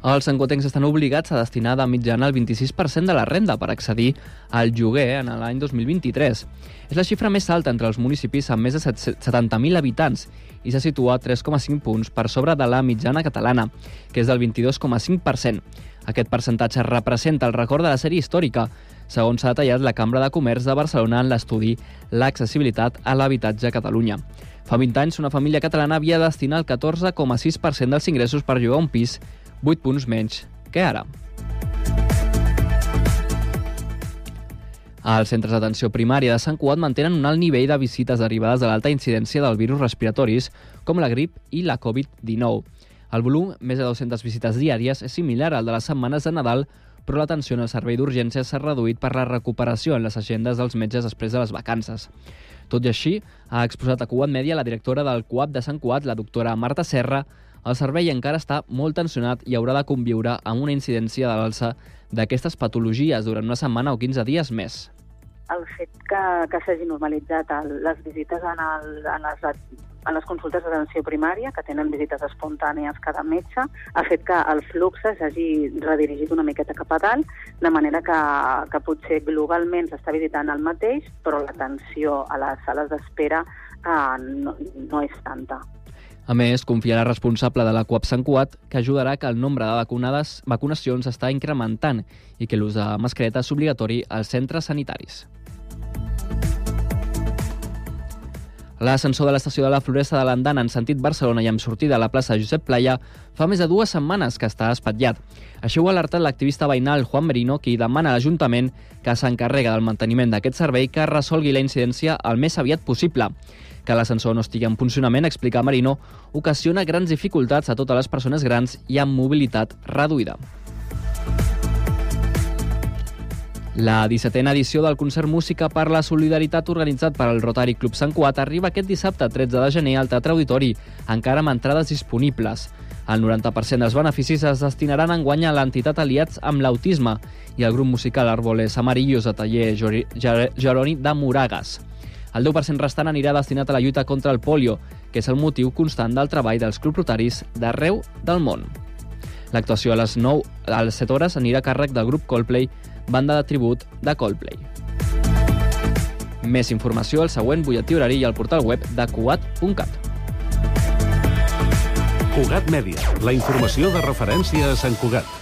Els encotencs estan obligats a destinar de mitjana el 26% de la renda per accedir al lloguer en l'any 2023. És la xifra més alta entre els municipis amb més de 70.000 habitants i se situa 3,5 punts per sobre de la mitjana catalana, que és del 22,5%. Aquest percentatge representa el record de la sèrie històrica, segons s'ha detallat la Cambra de Comerç de Barcelona en l'estudi L'accessibilitat a l'habitatge a Catalunya. Fa 20 anys, una família catalana havia de destinar el 14,6% dels ingressos per llogar un pis 8 punts menys que ara. Els centres d'atenció primària de Sant Cugat mantenen un alt nivell de visites derivades de l'alta incidència del virus respiratoris, com la grip i la Covid-19. El volum, més de 200 visites diàries, és similar al de les setmanes de Nadal, però l'atenció en el servei d'urgències s'ha reduït per la recuperació en les agendes dels metges després de les vacances. Tot i així, ha exposat a Cugat Mèdia la directora del CUAP de Sant Cugat, la doctora Marta Serra, el servei encara està molt tensionat i haurà de conviure amb una incidència de l'alça d'aquestes patologies durant una setmana o 15 dies més. El fet que, que s'hagi normalitzat les visites en, el, en, les, en les consultes d'atenció primària, que tenen visites espontànies cada metge, ha fet que el flux s'hagi redirigit una miqueta cap a dalt, de manera que, que potser globalment s'està visitant el mateix, però l'atenció a les sales d'espera eh, no, no és tanta. A més, confia la responsable de la CUAP Sant Cuat que ajudarà que el nombre de vacunades, vacunacions està incrementant i que l'ús de mascareta és obligatori als centres sanitaris. L'ascensor de l'estació de la Floresta de l'Andana en sentit Barcelona i amb sortida a la plaça Josep Playa fa més de dues setmanes que està espatllat. Això ho ha alertat l'activista veïnal Juan Merino, qui demana a l'Ajuntament que s'encarrega del manteniment d'aquest servei que resolgui la incidència el més aviat possible. Que l'ascensor no estigui en funcionament, explica Marino, ocasiona grans dificultats a totes les persones grans i amb mobilitat reduïda. La 17a edició del concert Música per la Solidaritat organitzat per al Rotary Club Sant Cuat arriba aquest dissabte 13 de gener al Teatre Auditori, encara amb entrades disponibles. El 90% dels beneficis es destinaran en guanya a l'entitat Aliats amb l'Autisme i el grup musical Arboles Amarillos de taller Jeroni de Moragas. El 10% restant anirà destinat a la lluita contra el polio, que és el motiu constant del treball dels clubs rotaris d'arreu del món. L'actuació a les 9 a les 7 hores anirà a càrrec del grup Coldplay banda de tribut de Coldplay. Més informació al següent butlletí horari i al portal web de cugat.cat. Cugat Mèdia, la informació de referència a Sant Cugat.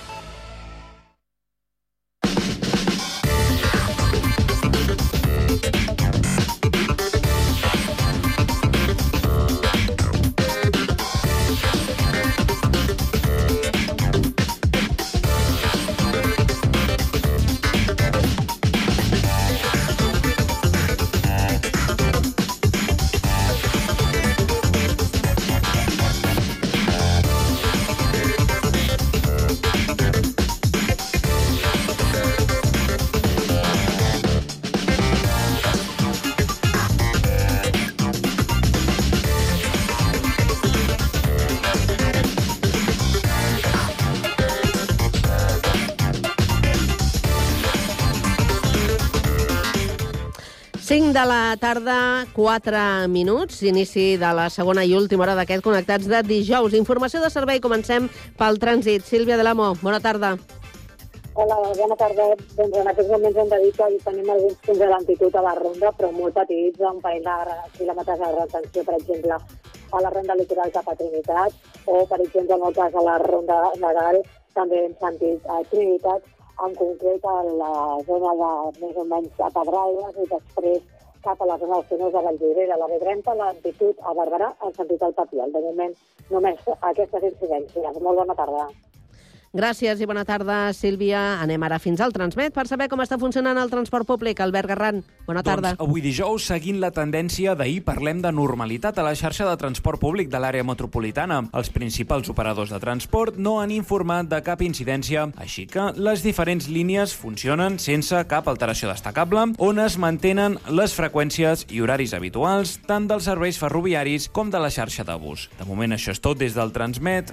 Tarda, 4 minuts, inici de la segona i última hora d'aquest Connectats de dijous. Informació de servei, comencem pel trànsit. Sílvia de l'Amo, bona tarda. Hola, bona tarda. Doncs en aquests moments hem de dir que tenim alguns punts de lentitud a la ronda, però molt petits, un parell de quilòmetres de retenció, per exemple, a la ronda litoral cap a Trinitat, o, per exemple, en el cas a la ronda legal, també hem sentit a Trinitat, en concret a la zona de més o menys a Pedralbes i després cap a la zona dels túnels de Vallvidrera. La B30, l'altitud a Barberà, en sentit al Papiol. De moment, només aquestes incidències. Molt bona tarda. Gràcies i bona tarda, Sílvia. Anem ara fins al Transmet per saber com està funcionant el transport públic. Albert Garran, bona tarda. Doncs avui dijous, seguint la tendència d'ahir, parlem de normalitat a la xarxa de transport públic de l'àrea metropolitana. Els principals operadors de transport no han informat de cap incidència, així que les diferents línies funcionen sense cap alteració destacable, on es mantenen les freqüències i horaris habituals tant dels serveis ferroviaris com de la xarxa de bus. De moment això és tot des del Transmet.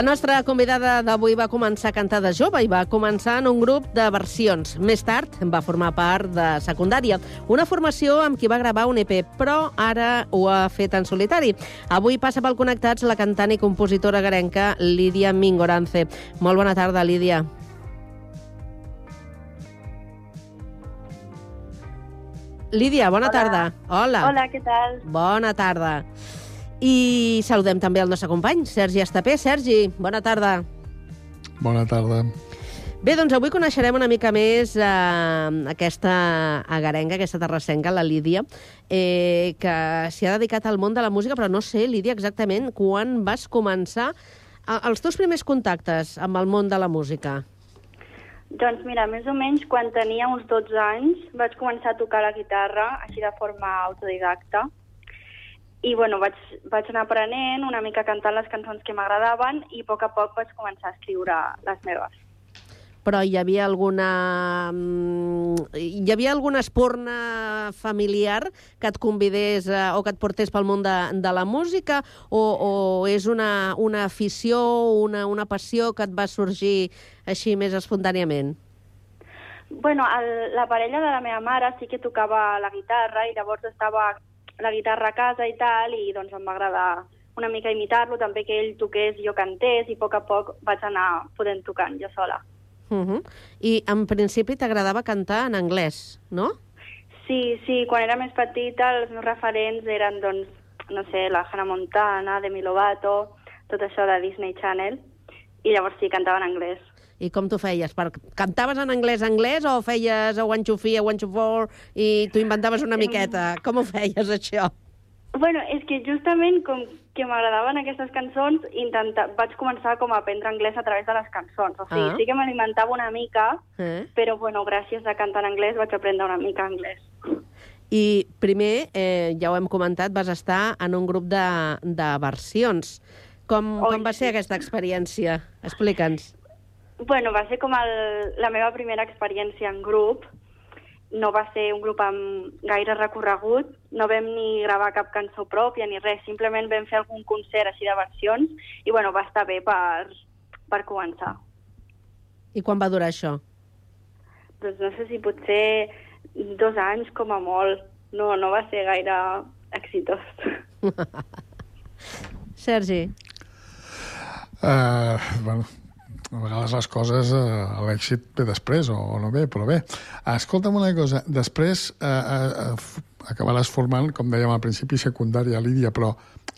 La nostra convidada d'avui va començar a cantar de jove i va començar en un grup de versions. Més tard va formar part de secundària, una formació amb qui va gravar un EP, però ara ho ha fet en solitari. Avui passa pel Connectats la cantant i compositora garenca Lídia Mingorance. Molt bona tarda, Lídia. Lídia, bona Hola. tarda. Hola. Hola, què tal? Bona tarda. I saludem també el nostre company, Sergi Estapé. Sergi, bona tarda. Bona tarda. Bé, doncs avui coneixerem una mica més eh, aquesta agarenga, aquesta terrassenca, la Lídia, eh, que s'hi ha dedicat al món de la música, però no sé, Lídia, exactament quan vas començar eh, els teus primers contactes amb el món de la música. Doncs mira, més o menys quan tenia uns 12 anys vaig començar a tocar la guitarra, així de forma autodidacta. I bueno, vaig, vaig anar aprenent una mica cantant les cançons que m'agradaven i a poc a poc vaig començar a escriure les meves. Però hi havia alguna... mm, Hi havia alguna espurna familiar que et convidés eh, o que et portés pel món de, de la música o, o és una, una afició, una, una passió que et va sorgir així més espontàniament? Bueno, el, la parella de la meva mare sí que tocava la guitarra i llavors estava la guitarra a casa i tal, i doncs em va agradar una mica imitar-lo, també que ell toqués i jo cantés, i a poc a poc vaig anar podent tocant jo sola. Uh -huh. I en principi t'agradava cantar en anglès, no? Sí, sí, quan era més petita els meus referents eren, doncs, no sé, la Hannah Montana, Demi Lovato, tot això de Disney Channel, i llavors sí, cantava en anglès. I com t'ho feies? Per... Cantaves en anglès anglès o feies a one, two, three, a one, two, four i t'ho inventaves una miqueta? Com ho feies, això? Bueno, és que justament com que m'agradaven aquestes cançons, intenta... vaig començar com a aprendre anglès a través de les cançons. O sigui, Ah. sí que m'alimentava una mica, Eh? però bueno, gràcies a cantar en anglès vaig aprendre una mica anglès. I primer, eh, ja ho hem comentat, vas estar en un grup de, de versions. Com, Oi, com va ser aquesta experiència? Explica'ns. Bueno, va ser com el, la meva primera experiència en grup. No va ser un grup amb gaire recorregut, no vam ni gravar cap cançó pròpia ni res, simplement vam fer algun concert així de versions i bueno, va estar bé per, per començar. I quan va durar això? Doncs no sé si potser dos anys com a molt. No, no va ser gaire exitós. Sergi. Uh, bueno, a vegades les coses, uh, l'èxit ve després o, o no ve, però bé. Escolta'm una cosa, després uh, uh, uh, acabaràs formant, com dèiem al principi, secundària, Lídia, però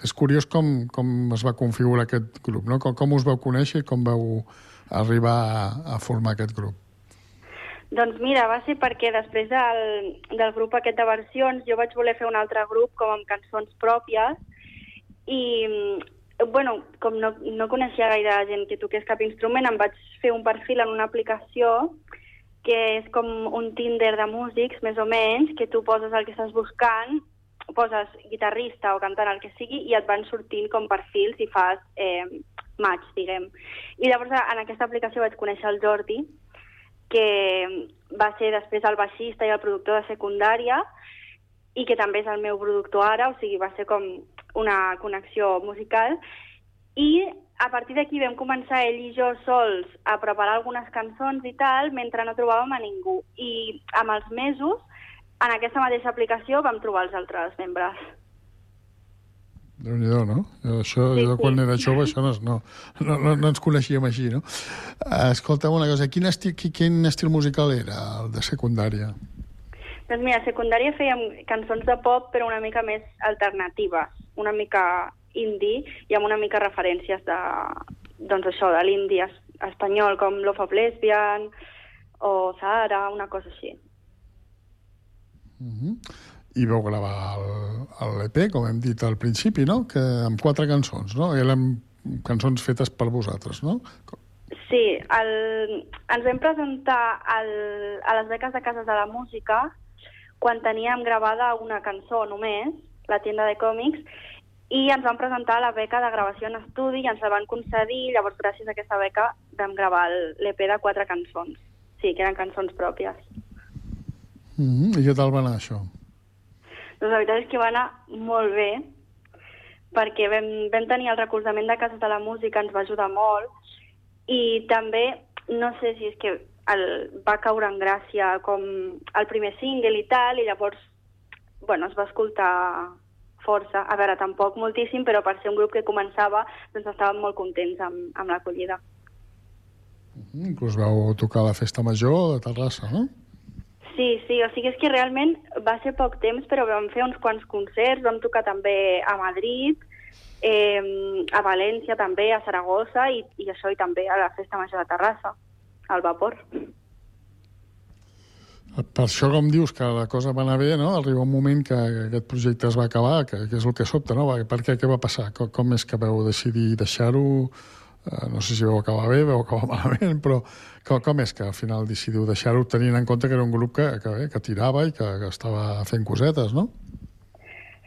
és curiós com, com es va configurar aquest grup, no? Com, com us vau conèixer i com vau arribar a, a formar aquest grup. Doncs mira, va ser perquè després del, del grup aquest de versions jo vaig voler fer un altre grup com amb cançons pròpies i, bueno, com no, no coneixia gaire gent que toqués cap instrument, em vaig fer un perfil en una aplicació que és com un Tinder de músics, més o menys, que tu poses el que estàs buscant, poses guitarrista o cantant, el que sigui, i et van sortint com perfils i fas eh, match, diguem. I llavors en aquesta aplicació vaig conèixer el Jordi, que va ser després el baixista i el productor de secundària i que també és el meu productor ara, o sigui, va ser com una connexió musical. I a partir d'aquí vam començar ell i jo sols a preparar algunes cançons i tal, mentre no trobàvem a ningú. I amb els mesos, en aquesta mateixa aplicació, vam trobar els altres membres. déu nhi no? Això, Sí, jo sí. quan era jove, això no, no, no, no, ens coneixíem així, no? Escolta'm una cosa, quin estil, qui- quin estil musical era el de secundària? Doncs mira, a secundària fèiem cançons de pop, però una mica més alternatives, una mica indie i amb una mica referències de, doncs això, de l'indie es- espanyol, com Love of Lesbian o Zahara, una cosa així. Uh -huh. I vau gravar l'EP, com hem dit al principi, no? Que amb quatre cançons, no? Eren cançons fetes per vosaltres, no? Sí, el, ens vam presentar al, a les beques de Cases de la Música quan teníem gravada una cançó només, la tienda de còmics, i ens van presentar la beca de gravació en estudi i ens la van concedir, i llavors gràcies a aquesta beca vam gravar l'EP de quatre cançons. Sí, que eren cançons pròpies. Uh -huh. I què tal va anar això? Doncs la veritat és que va anar molt bé, perquè vam, vam tenir el recolzament de Cases de la Música, ens va ajudar molt, i també, no sé si és que el, va caure en gràcia com el primer single i tal, i llavors, bueno, es va escoltar força. A veure, tampoc moltíssim, però per ser un grup que començava, doncs estàvem molt contents amb, amb l'acollida. Uh -huh. Inclús vau tocar la festa major de Terrassa, no? Sí, sí, o sigui, és que realment va ser poc temps, però vam fer uns quants concerts, vam tocar també a Madrid, eh, a València també, a Saragossa, i, i això, i també a la Festa Major de Terrassa, al Vapor. Per això, com dius, que la cosa va anar bé, no? Arriba un moment que, que aquest projecte es va acabar, que, que és el que sobta, no? Per què? Què va passar? Com, com és que vau decidir deixar-ho? Eh, no sé si vau acabar bé, vau acabar malament, però com, com és que al final decidiu deixar-ho tenint en compte que era un grup que, que, que tirava i que, que estava fent cosetes, no?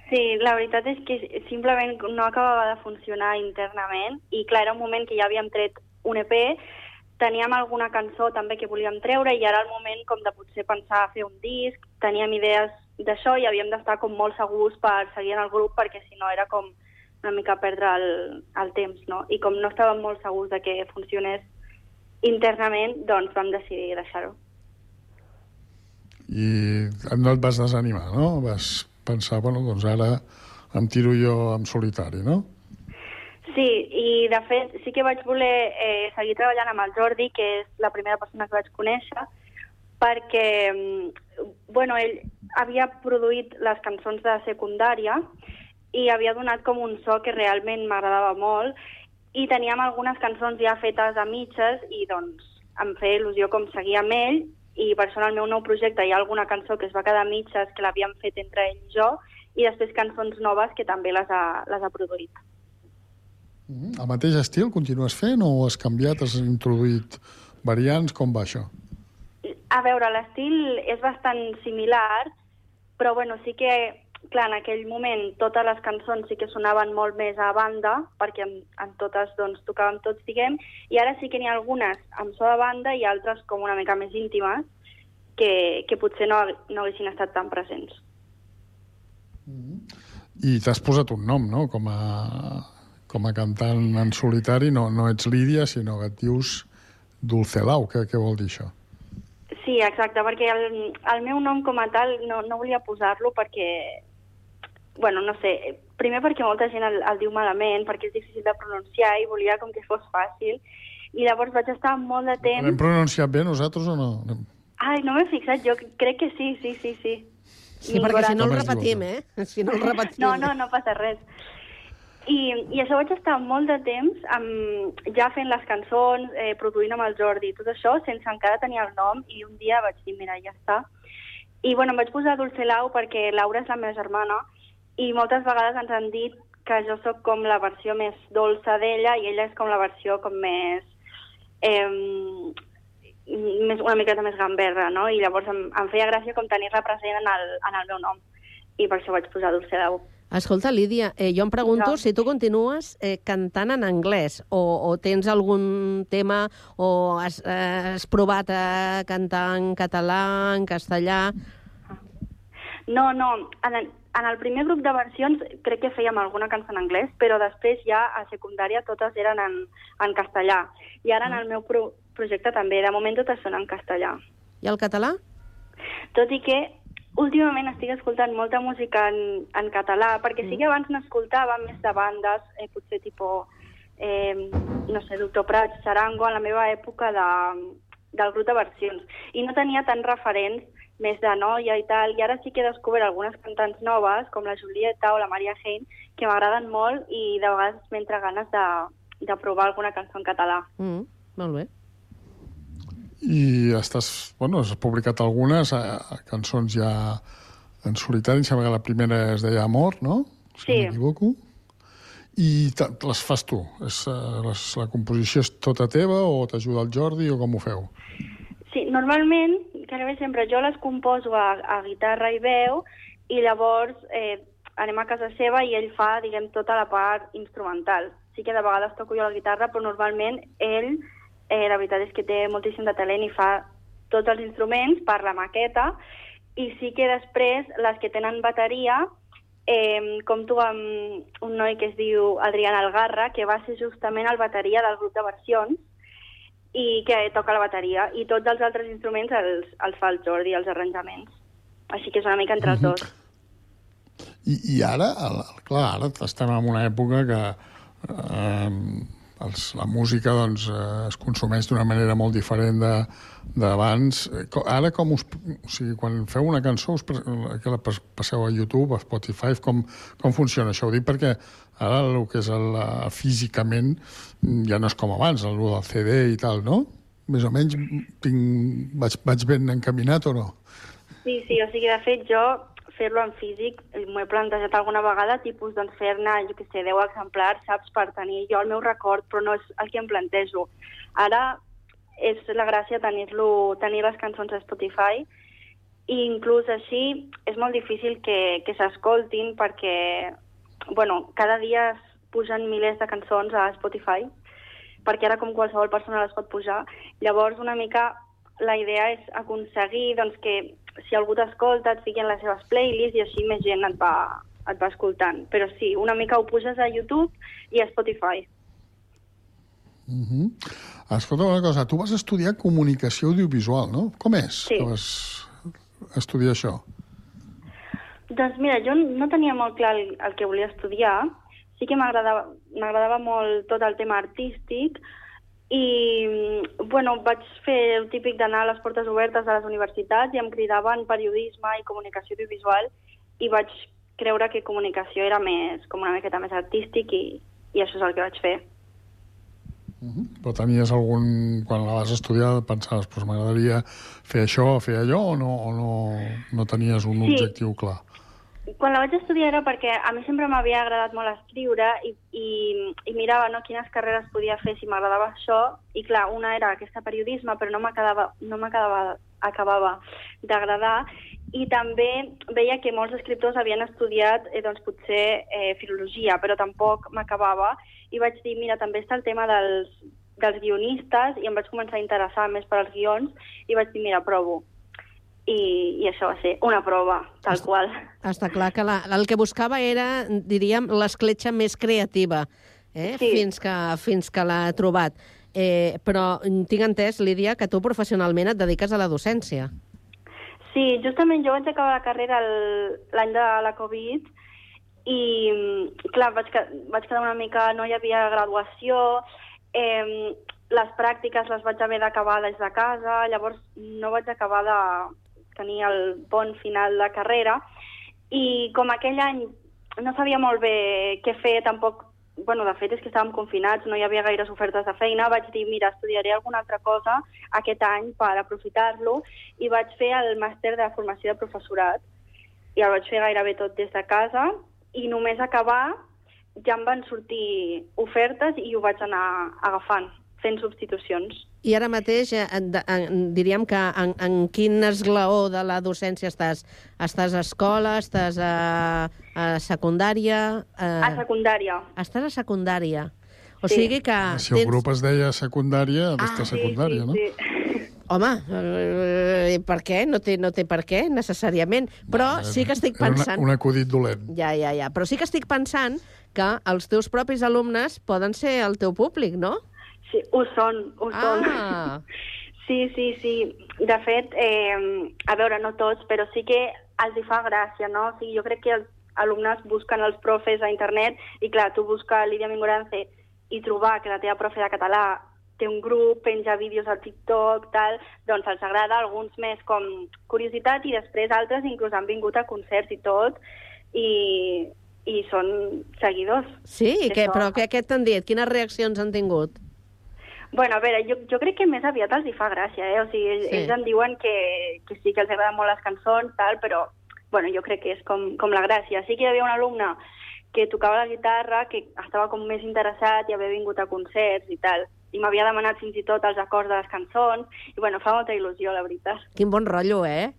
Sí, la veritat és que simplement no acabava de funcionar internament i clar, era un moment que ja havíem tret un EP, teníem alguna cançó també que volíem treure i ara el moment com de potser pensar a fer un disc, teníem idees d'això i havíem d'estar com molt segurs per seguir en el grup perquè si no era com una mica perdre el, el temps, no? I com no estàvem molt segurs de que funcionés internament, doncs vam decidir deixar-ho. I no et vas desanimar, no? Vas pensar, bueno, doncs ara em tiro jo en solitari, no? Sí, i de fet sí que vaig voler eh, seguir treballant amb el Jordi, que és la primera persona que vaig conèixer, perquè mm, bueno, ell havia produït les cançons de secundària i havia donat com un so que realment m'agradava molt i teníem algunes cançons ja fetes a mitges i doncs em feia il·lusió com seguir amb ell i per això en el meu nou projecte hi ha alguna cançó que es va quedar a mitges que l'havíem fet entre ell i jo i després cançons noves que també les ha, les ha produït. Mm, El mateix estil continues fent o has canviat, has introduït variants? Com va això? A veure, l'estil és bastant similar, però bueno, sí que, clar, en aquell moment totes les cançons sí que sonaven molt més a banda, perquè en, en totes doncs, tocàvem tots, diguem, i ara sí que n'hi ha algunes amb so de banda i altres com una mica més íntimes, que, que potser no, no haguessin estat tan presents. I t'has posat un nom, no?, com a, com a cantant en solitari. No, no ets Lídia, sinó que et dius Dulcelau. Què, què vol dir això? Sí, exacte, perquè el, el meu nom com a tal no, no volia posar-lo perquè, bueno, no sé, primer perquè molta gent el, el diu malament, perquè és difícil de pronunciar i volia com que fos fàcil, i llavors vaig estar molt de temps... L'hem pronunciat bé nosaltres o no? Ai, no m'he fixat, jo crec que sí, sí, sí, sí. Sí, perquè si no el repetim, eh? Si no el repetim. No, no, no passa res. I, I això vaig estar molt de temps amb, ja fent les cançons, eh, produint amb el Jordi, tot això, sense encara tenir el nom, i un dia vaig dir, mira, ja està. I bueno, em vaig posar Dulce Lau perquè Laura és la meva germana, i moltes vegades ens han dit que jo sóc com la versió més dolça d'ella i ella és com la versió com més... Eh, més una miqueta més gamberra, no? I llavors em, em feia gràcia com tenir-la present en el, en el meu nom. I per això vaig posar Dulce Lau. Escolta, Lídia, eh, jo em pregunto No. si tu continues eh, cantant en anglès o, o tens algun tema o has, eh, has provat a cantar en català, en castellà... No, no, en el, en el primer grup de versions crec que fèiem alguna cançó en anglès, però després ja a secundària totes eren en, en castellà. I ara en el meu pro projecte també, de moment totes són en castellà. I el català? Tot i que últimament estic escoltant molta música en, en català, perquè sí que abans n'escoltava més de bandes, eh, potser tipus, eh, no sé, Doctor Prats, Sarango, en la meva època de, del grup de versions. I no tenia tants referents més de noia i tal, i ara sí que he descobert algunes cantants noves, com la Julieta o la Maria Hein, que m'agraden molt i de vegades m'entra ganes de, de provar alguna cançó en català. Mm, molt bé. I estàs, bueno, has publicat algunes eh, cançons ja en solitari, em sembla que la primera es deia Amor, no? Si Sí. no m'equivoco. I les fas tu? És, eh, les, la composició és tota teva o t'ajuda el Jordi o com ho feu? Sí, normalment, gairebé sempre, jo les composo a, a guitarra i veu i llavors eh, anem a casa seva i ell fa, diguem, tota la part instrumental. Sí que de vegades toco jo la guitarra, però normalment ell, eh, la veritat és que té moltíssim de talent i fa tots els instruments per la maqueta i sí que després les que tenen bateria eh, compto amb un noi que es diu Adrián Algarra, que va ser justament el bateria del grup de versions, i que toca la bateria, i tots els altres instruments els, els fa el Jordi, els arranjaments. Així que és una mica entre els dos. I, i ara, el, el, clar, ara estem en una època que eh, els, la música doncs, eh, es consumeix d'una manera molt diferent de- d'abans. Eh, Ara, com us... O sigui, quan feu una cançó, us, que la pas- passeu a YouTube, a Spotify, com, com funciona això? Ho dic perquè ara el que és el, eh, físicament mm, ja no és com abans, el del CD i tal, no? Més o menys tinc, vaig, vaig ben encaminat o no? Sí, sí, o sigui, de fet, jo fer-lo en físic m'ho he plantejat alguna vegada, tipus, doncs, fer-ne, jo què sé, 10 exemplars, saps, per tenir jo el meu record, però no és el que em plantejo. Ara és la gràcia tenir-lo, tenir les cançons a Spotify i inclús així és molt difícil que, que s'escoltin perquè, bueno, cada dia es pugen milers de cançons a Spotify perquè ara com qualsevol persona les pot pujar. Llavors, una mica la idea és aconseguir doncs, que si algú t'escolta et fiqui en les seves playlists i així més gent et va, et va escoltant. Però sí, una mica ho puges a YouTube i a Spotify. Uh -huh. Escolta una cosa, tu vas estudiar comunicació audiovisual, no? Com és Sí. que vas estudiar això? Doncs mira, jo no tenia molt clar el, el que volia estudiar. Sí que m'agradava molt tot el tema artístic i, bueno, vaig fer el típic d'anar a les portes obertes de les universitats i em cridaven periodisme i comunicació audiovisual i vaig creure que comunicació era més, com una miqueta més artístic i, i això és el que vaig fer. Uh -huh. Però tenies algun... Quan la vas estudiar pensaves, doncs m'agradaria fer això, fer allò, o no, o no, no tenies un Sí. objectiu clar? Quan la vaig estudiar era perquè a mi sempre m'havia agradat molt escriure i, i, i mirava no, quines carreres podia fer si m'agradava això. I clar, una era aquesta periodisme però no m'acabava no acabava d'agradar. I també veia que molts escriptors havien estudiat eh, doncs potser eh, filologia però tampoc m'acabava. I vaig dir, mira, també està el tema dels, dels guionistes i em vaig començar a interessar més per als guions. I vaig dir, mira, provo i, i això va ser una prova, tal qual. Està clar que la, el que buscava era, diríem, l'escletxa més creativa, eh? Sí. fins, que, fins que l'ha trobat. Eh, però tinc entès, Lídia, que tu professionalment et dediques a la docència. Sí, justament jo vaig acabar la carrera l'any de la Covid i, mm, clar, vaig, vaig quedar una mica... No hi havia graduació, eh, les pràctiques les vaig haver d'acabar des de casa, llavors no vaig acabar de tenir el bon final de carrera i com aquell any no sabia molt bé què fer, tampoc bueno, de fet és que estàvem confinats, no hi havia gaires ofertes de feina, vaig dir, mira, estudiaré alguna altra cosa aquest any per aprofitar-lo i vaig fer el màster de formació de professorat i el vaig fer gairebé tot des de casa i només acabar ja em van sortir ofertes i ho vaig anar agafant, fent substitucions. I ara mateix, eh, en, en, diríem que en, en quin esglaó de la docència estàs? Estàs a escola, estàs a, a secundària... Eh, A secundària. Estàs a secundària. O Sí. sigui que... Si el grup es deia secundària, ha d'estar Ah, sí, secundària, sí, no? Sí. Home, eh, per què? No té, no té per què, necessàriament. Però sí que estic Era pensant... Una, un acudit dolent. Ja, ja, ja. Però sí que estic pensant que els teus propis alumnes poden ser el teu públic, no? Sí, ho són, ho són. Ah, Sí, sí, sí. De fet, eh, a veure, no tots, però sí que els hi fa gràcia, no? O sigui, jo crec que els alumnes busquen els profes a internet i, clar, tu busques Lídia Mingorance i trobar que la teva profe de català té un grup, penja vídeos al TikTok, tal, doncs els agrada, alguns més com curiositat i després altres inclús han vingut a concerts i tot i, i són seguidors. Sí, i què, però què, què t'han dit? Quines reaccions han tingut? Bueno, a veure, jo, jo crec que més aviat els hi fa gràcia, eh? O sigui, ells, Sí. sí. ells em diuen que, que sí, que els agraden molt les cançons, tal, però, bueno, jo crec que és com, com la gràcia. Sí que hi havia un alumne que tocava la guitarra, que estava com més interessat i havia vingut a concerts i tal, i m'havia demanat fins i tot els acords de les cançons, i bueno, fa molta il·lusió, la veritat. Quin bon rotllo, eh?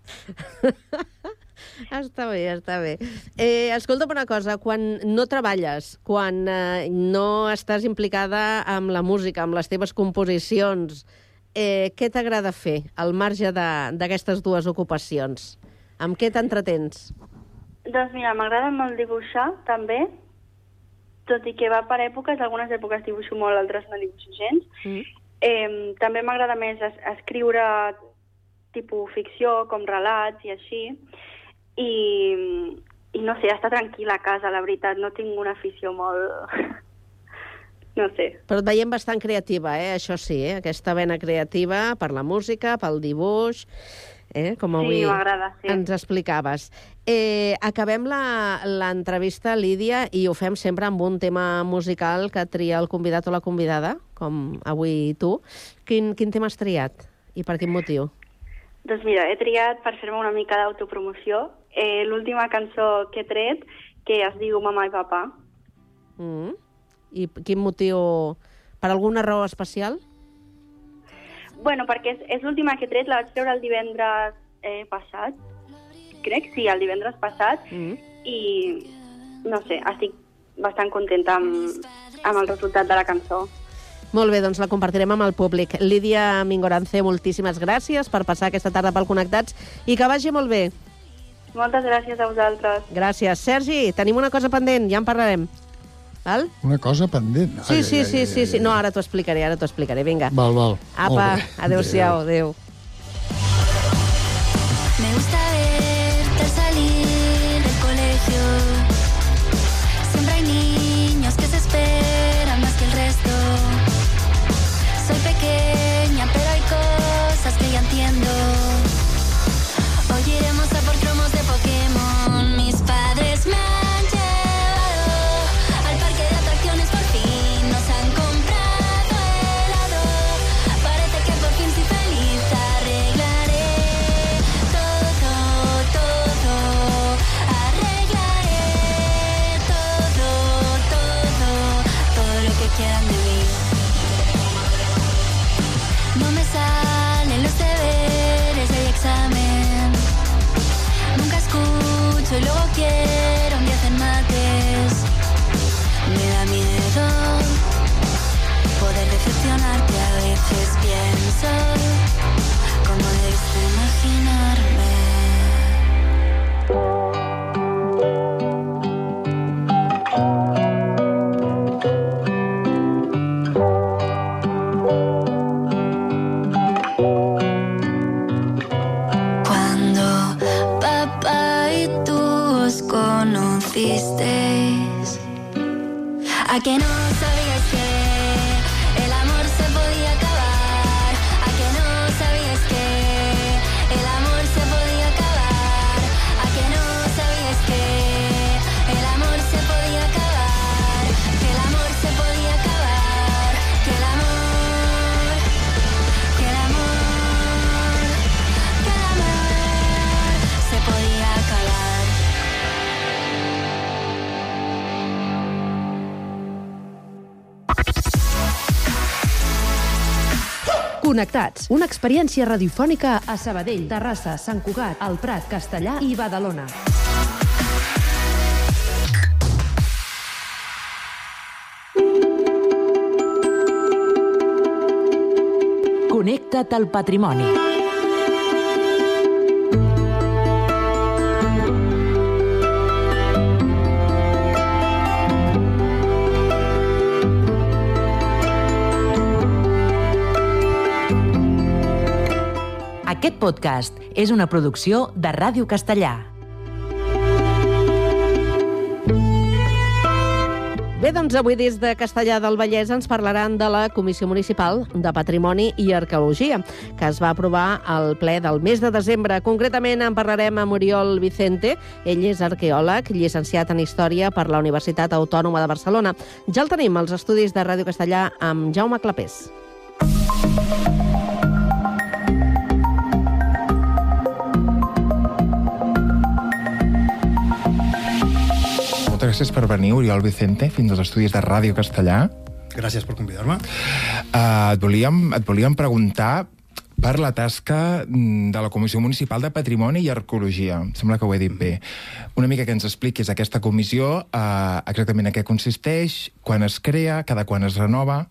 està bé, està bé. Eh, escolta'm una cosa, quan no treballes, quan eh, no estàs implicada amb la música, amb les teves composicions, eh, què t'agrada fer al marge de- d'aquestes dues ocupacions? Amb què t'entretens? Doncs mira, m'agrada molt dibuixar, també, tot i que va per èpoques, algunes èpoques dibuixo molt, altres no dibuixo gens. Mm. Eh, també m'agrada més es escriure tipus ficció, com relats i així. I, i no sé, estar tranquil·la a casa, la veritat, no tinc una afició molt... no sé. Però et veiem bastant creativa, eh? això sí, eh? aquesta vena creativa per la música, pel dibuix, eh? com Sí, avui m'agrada, sí. ens explicaves. Eh, acabem la- l'entrevista, Lídia, i ho fem sempre amb un tema musical que tria el convidat o la convidada, com avui tu. Quin, quin tema has triat i per quin motiu? Doncs mira, he triat per fer-me una mica d'autopromoció eh, l'última cançó que he tret, que es diu Mamà i Papà. Mm. I quin motiu? Per alguna raó especial? Bueno, perquè és, és l'última que he tret, la vaig treure el divendres eh, passat, crec, sí, el divendres passat, Mm. i no sé, estic bastant contenta amb, amb el resultat de la cançó. Molt bé, doncs la compartirem amb el públic. Lídia Mingorance, moltíssimes gràcies per passar aquesta tarda pel Connectats i que vagi molt bé. Moltes gràcies a vosaltres. Gràcies. Sergi, tenim una cosa pendent, ja en parlarem. Val? Una cosa pendent. Sí, sí, sí, sí, sí. No, ara t'ho explicaré, ara t'ho explicaré. Vinga. Val, val. Apa, adéu-siau, adéu. Me Connectats, una experiència radiofònica a Sabadell, Terrassa, Sant Cugat, El Prat, Castellà i Badalona. Connecta't al patrimoni. Podcast és una producció de Ràdio Castellà. Bé, doncs avui des de Castellà del Vallès ens parlaran de la Comissió Municipal de Patrimoni i Arqueologia, que es va aprovar al ple del mes de desembre. Concretament en parlarem amb Oriol Vicente. Ell és arqueòleg, llicenciat en Història per la Universitat Autònoma de Barcelona. Ja el tenim als estudis de Ràdio Castellà amb Jaume Clapés. Gràcies per venir, Oriol Vicente, fins als estudis de Ràdio Castellà. Gràcies per convidar-me. Uh, et, volíem, et volíem preguntar per la tasca mm, de la Comissió Municipal de Patrimoni i Arqueologia. Em sembla que ho he dit bé. Una mica que ens expliquis aquesta comissió, uh, exactament en què consisteix, quan es crea, cada quan es renova...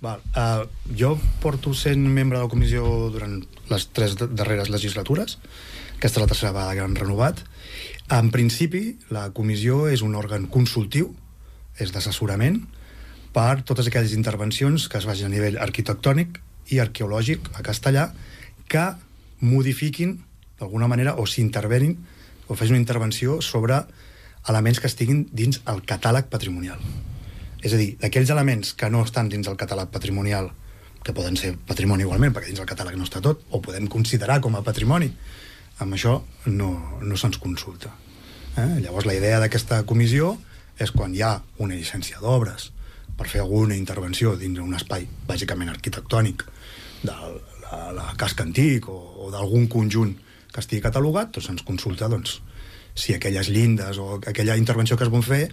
Val. Uh, jo porto sent membre de la comissió durant les tres darreres legislatures. Aquesta és la tercera vegada que han renovat. En principi, la comissió és un òrgan consultiu, és d'assessorament, per totes aquelles intervencions que es vagin a nivell arquitectònic i arqueològic a castellà que modifiquin d'alguna manera o s'intervenin o facin una intervenció sobre elements que estiguin dins el catàleg patrimonial. És a dir, d'aquells elements que no estan dins el catàleg patrimonial, que poden ser patrimoni igualment, perquè dins el catàleg no està tot, o podem considerar com a patrimoni, amb això no, no se'ns consulta. Eh? Llavors, la idea d'aquesta comissió és quan hi ha una llicència d'obres per fer alguna intervenció dins d'un espai bàsicament arquitectònic de la, la casca antic o, o d'algun conjunt que estigui catalogat, doncs ens consulta doncs, si aquelles llindes o aquella intervenció que es vol fer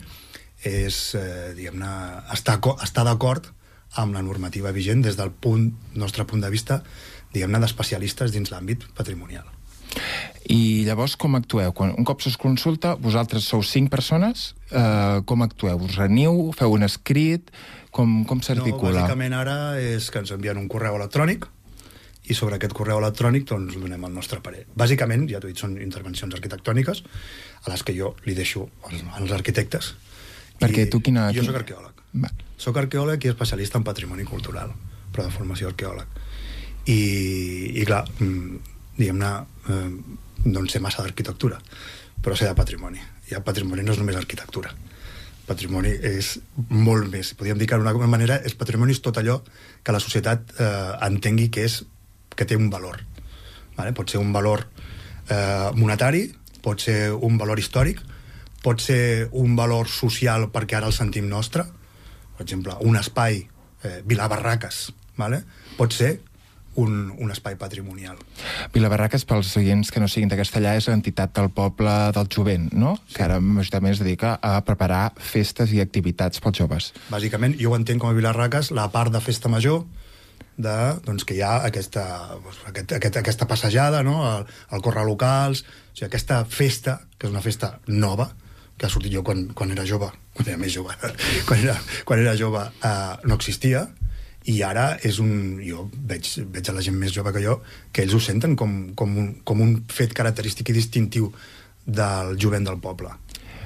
és, eh, diguem-ne, està, està d'acord amb la normativa vigent des del punt, nostre punt de vista, diguem-ne, d'especialistes dins l'àmbit patrimonial. I llavors com actueu? Quan un cop se'ls consulta, vosaltres sou cinc persones, eh, com actueu? Us reniu? Feu un escrit? Com, com s'articula? No, bàsicament ara és que ens envien un correu electrònic i sobre aquest correu electrònic doncs, donem el nostre parer. Bàsicament, ja t'ho he dit, són intervencions arquitectòniques a les que jo li deixo als, als arquitectes. Perquè I tu quina... Jo sóc arqueòleg. Va. Soc arqueòleg i especialista en patrimoni cultural, però de formació arqueòleg. I, i clar, mm, diguem-ne, eh, no en sé massa d'arquitectura, però sé de patrimoni. I el patrimoni no és només arquitectura. Patrimoni és molt més. Podríem dir que d'una manera és patrimoni és tot allò que la societat eh, entengui que és que té un valor. Vale? Pot ser un valor eh, monetari, pot ser un valor històric, pot ser un valor social perquè ara el sentim nostre, per exemple, un espai, eh, Vilabarraques, vale? pot ser un, un espai patrimonial. Vilabarraques, pels oients que no siguin de Castellà, és l'entitat del poble del jovent, no? Sí. Que ara també es dedica a preparar festes i activitats pels joves. Bàsicament, jo ho entenc com a Vilabarraques, la part de festa major, de, doncs, que hi ha aquesta, doncs, aquest, aquest, aquesta passejada, no? el, el córrer locals, o sigui, aquesta festa, que és una festa nova, que ha sortit jo quan, quan era jove, quan era més jove, quan era, quan era jove eh, no existia, i ara és un... Jo veig, veig a la gent més jove que jo que ells ho senten com, com, un, com un fet característic i distintiu del jovent del poble.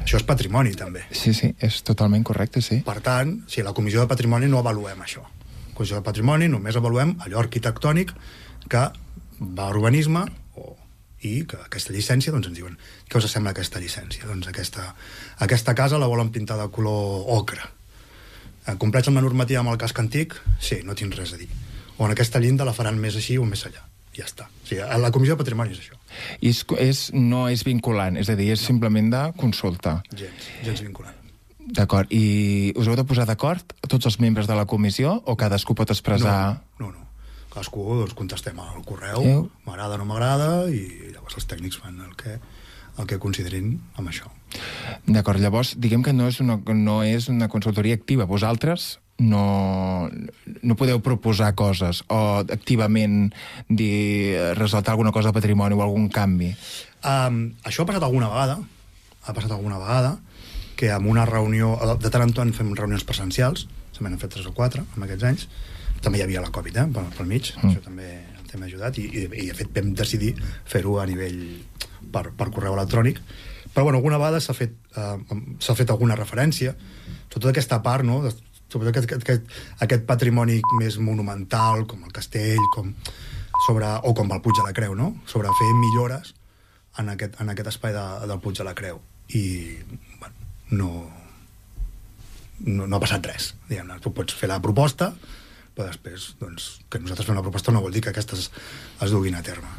Això és patrimoni, també. Sí, sí, és totalment correcte, sí. Per tant, si la Comissió de Patrimoni no avaluem això. La Comissió de Patrimoni només avaluem allò arquitectònic que va a urbanisme o, i que aquesta llicència, doncs ens diuen què us sembla aquesta llicència? Doncs aquesta, aquesta casa la volen pintar de color ocre Eh, complets amb la normativa amb el casc antic? Sí, no tinc res a dir. O en aquesta llinda la faran més així o més allà. Ja està. O sigui, a la Comissió de Patrimoni és això. I és, és, no és vinculant, és a dir, és no. simplement de consulta. Gens, gens vinculant. D'acord. I us heu de posar d'acord tots els membres de la comissió o cadascú pot expressar... No, no. no. Cadascú doncs, contestem al correu, m'agrada o no m'agrada, i llavors els tècnics fan el que, el que considerin amb això. D'acord, llavors, diguem que no és, una, no és una consultoria activa. Vosaltres no, no podeu proposar coses o activament dir, resaltar alguna cosa de patrimoni o algun canvi? Um, això ha passat alguna vegada, ha passat alguna vegada, que en una reunió, de tant en tant fem reunions presencials, se m'han fet tres o quatre en aquests anys, també hi havia la Covid, eh, pel, pel mig, mm. això també també ha ajudat, i, i, i de fet vam decidir fer-ho a nivell per, per correu electrònic, però bueno, alguna vegada s'ha fet, eh, fet alguna referència, tota aquesta part, no?, sobretot aquest, aquest, aquest patrimoni més monumental, com el castell, com sobre, o com el Puig de la Creu, no? sobre fer millores en aquest, en aquest espai de, del Puig de la Creu. I, bueno, no... no, no ha passat res. Diguem-ne, tu pots fer la proposta, però després, doncs, que nosaltres fem una proposta no vol dir que aquestes es duguin a terme.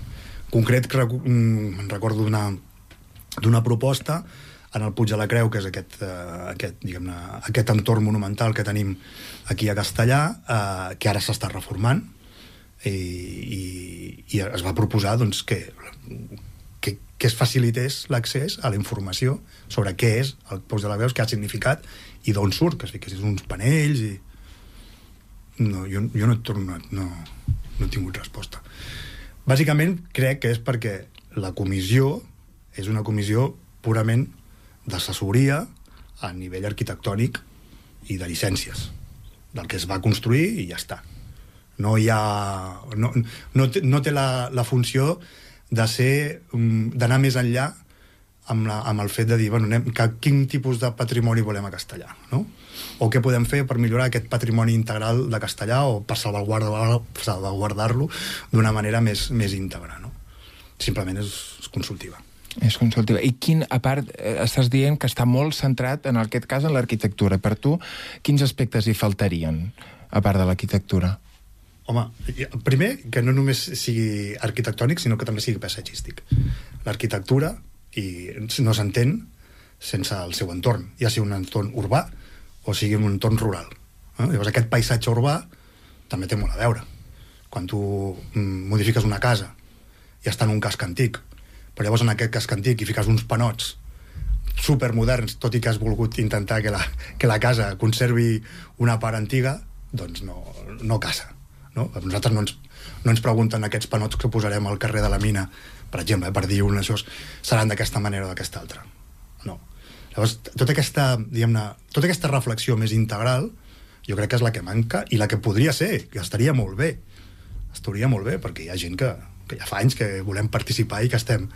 Concret, mm, recordo d'una proposta en el Puig de la Creu, que és aquest, eh, aquest, diguem-ne, aquest entorn monumental que tenim aquí a Castellà, eh, que ara s'està reformant, i, i, i es va proposar doncs, que, que, que es facilités l'accés a la informació sobre què és el Puig de la Creus, què ha significat i d'on surt, que es uns panells i... No, jo, jo no, he tornat, no, no he tingut resposta. Bàsicament crec que és perquè la comissió és una comissió purament d'assessoria a nivell arquitectònic i de llicències del que es va construir i ja està no hi ha no, no, no té la, la funció de ser mm, d'anar més enllà amb, la, amb el fet de dir bueno, anem, que, quin tipus de patrimoni volem a Castellà no? O què podem fer per millorar aquest patrimoni integral de Castellà o per salvaguardar-lo salvaguardar d'una manera més, més íntegra no? simplement és, és consultiva És consultiva. I quin, a part, eh, estàs dient que està molt centrat, en aquest cas, en l'arquitectura. Per tu, quins aspectes hi faltarien, a part de l'arquitectura? Home, primer, que no només sigui arquitectònic, sinó que també sigui paisatgístic. L'arquitectura i no s'entén sense el seu entorn, ja sigui un entorn urbà o sigui un entorn rural. Eh? Llavors, aquest paisatge urbà també té molt a veure. Quan tu mm, modifiques una casa i està en un casc antic, però llavors en aquest casc antic hi fiques uns panots supermoderns, tot i que has volgut intentar que la, que la casa conservi una part antiga, doncs no, no casa. No? A nosaltres no ens, no ens pregunten aquests panots que posarem al carrer de la mina, per exemple, eh, per dir un això, seran d'aquesta manera o d'aquesta altra. Llavors, tota aquesta, diguem-ne, tota aquesta reflexió més integral, jo crec que és la que manca i la que podria ser, que estaria molt bé. Estaria molt bé, perquè hi ha gent que, que ja fa anys que volem participar i que estem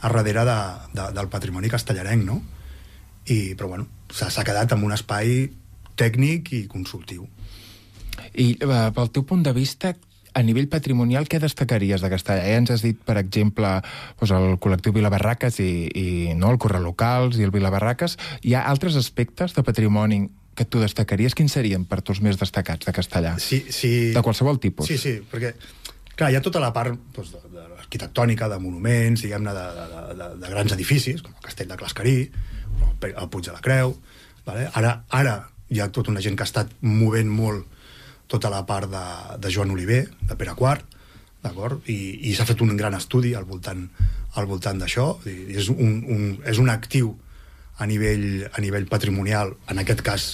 a darrere de, de, del patrimoni castellarenc, no? I, però bueno, s'ha quedat en un espai tècnic i consultiu. I eh, pel teu punt de vista, a nivell patrimonial, què destacaries de Castellà? Ja ens has dit, per exemple, doncs el col·lectiu Vilabarraques i, i no, el Correu Locals i el Vilabarraques. Hi ha altres aspectes de patrimoni que tu destacaries? Quins serien per tu els més destacats de Castellà? Sí, sí. De qualsevol tipus. Sí, sí, perquè clar, hi ha tota la part doncs, de, de arquitectònica, de monuments, diguem-ne, de, de, de, de grans edificis, com el Castell de Clascarí, el Puig de la Creu. Vale? Ara, ara hi ha tota una gent que ha estat movent molt tota la part de, de Joan Oliver, de Pere IV, d'acord? I, i s'ha fet un gran estudi al voltant, al voltant d'això. És, un, un, és un actiu a nivell, a nivell patrimonial, en aquest cas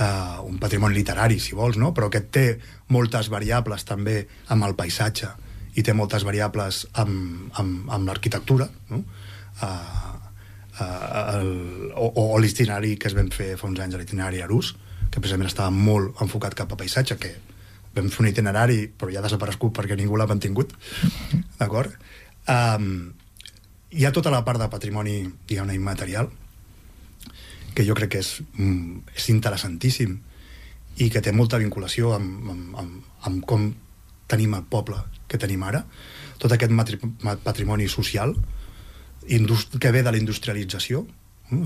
eh, un patrimoni literari, si vols, no? però que té moltes variables també amb el paisatge i té moltes variables amb, amb, amb l'arquitectura, no? Eh, eh, el, o, o l'itinerari que es vam fer fa uns anys, l'itinerari Arús, que precisament estava molt enfocat cap a paisatge, que vam fer un itinerari, però ja ha desaparegut perquè ningú l'ha mantingut, d'acord? Um, hi ha tota la part de patrimoni, diguem-ne, immaterial, que jo crec que és, mm, és interessantíssim i que té molta vinculació amb, amb, amb, amb com tenim el poble que tenim ara, tot aquest matri, patrimoni social que ve de la industrialització?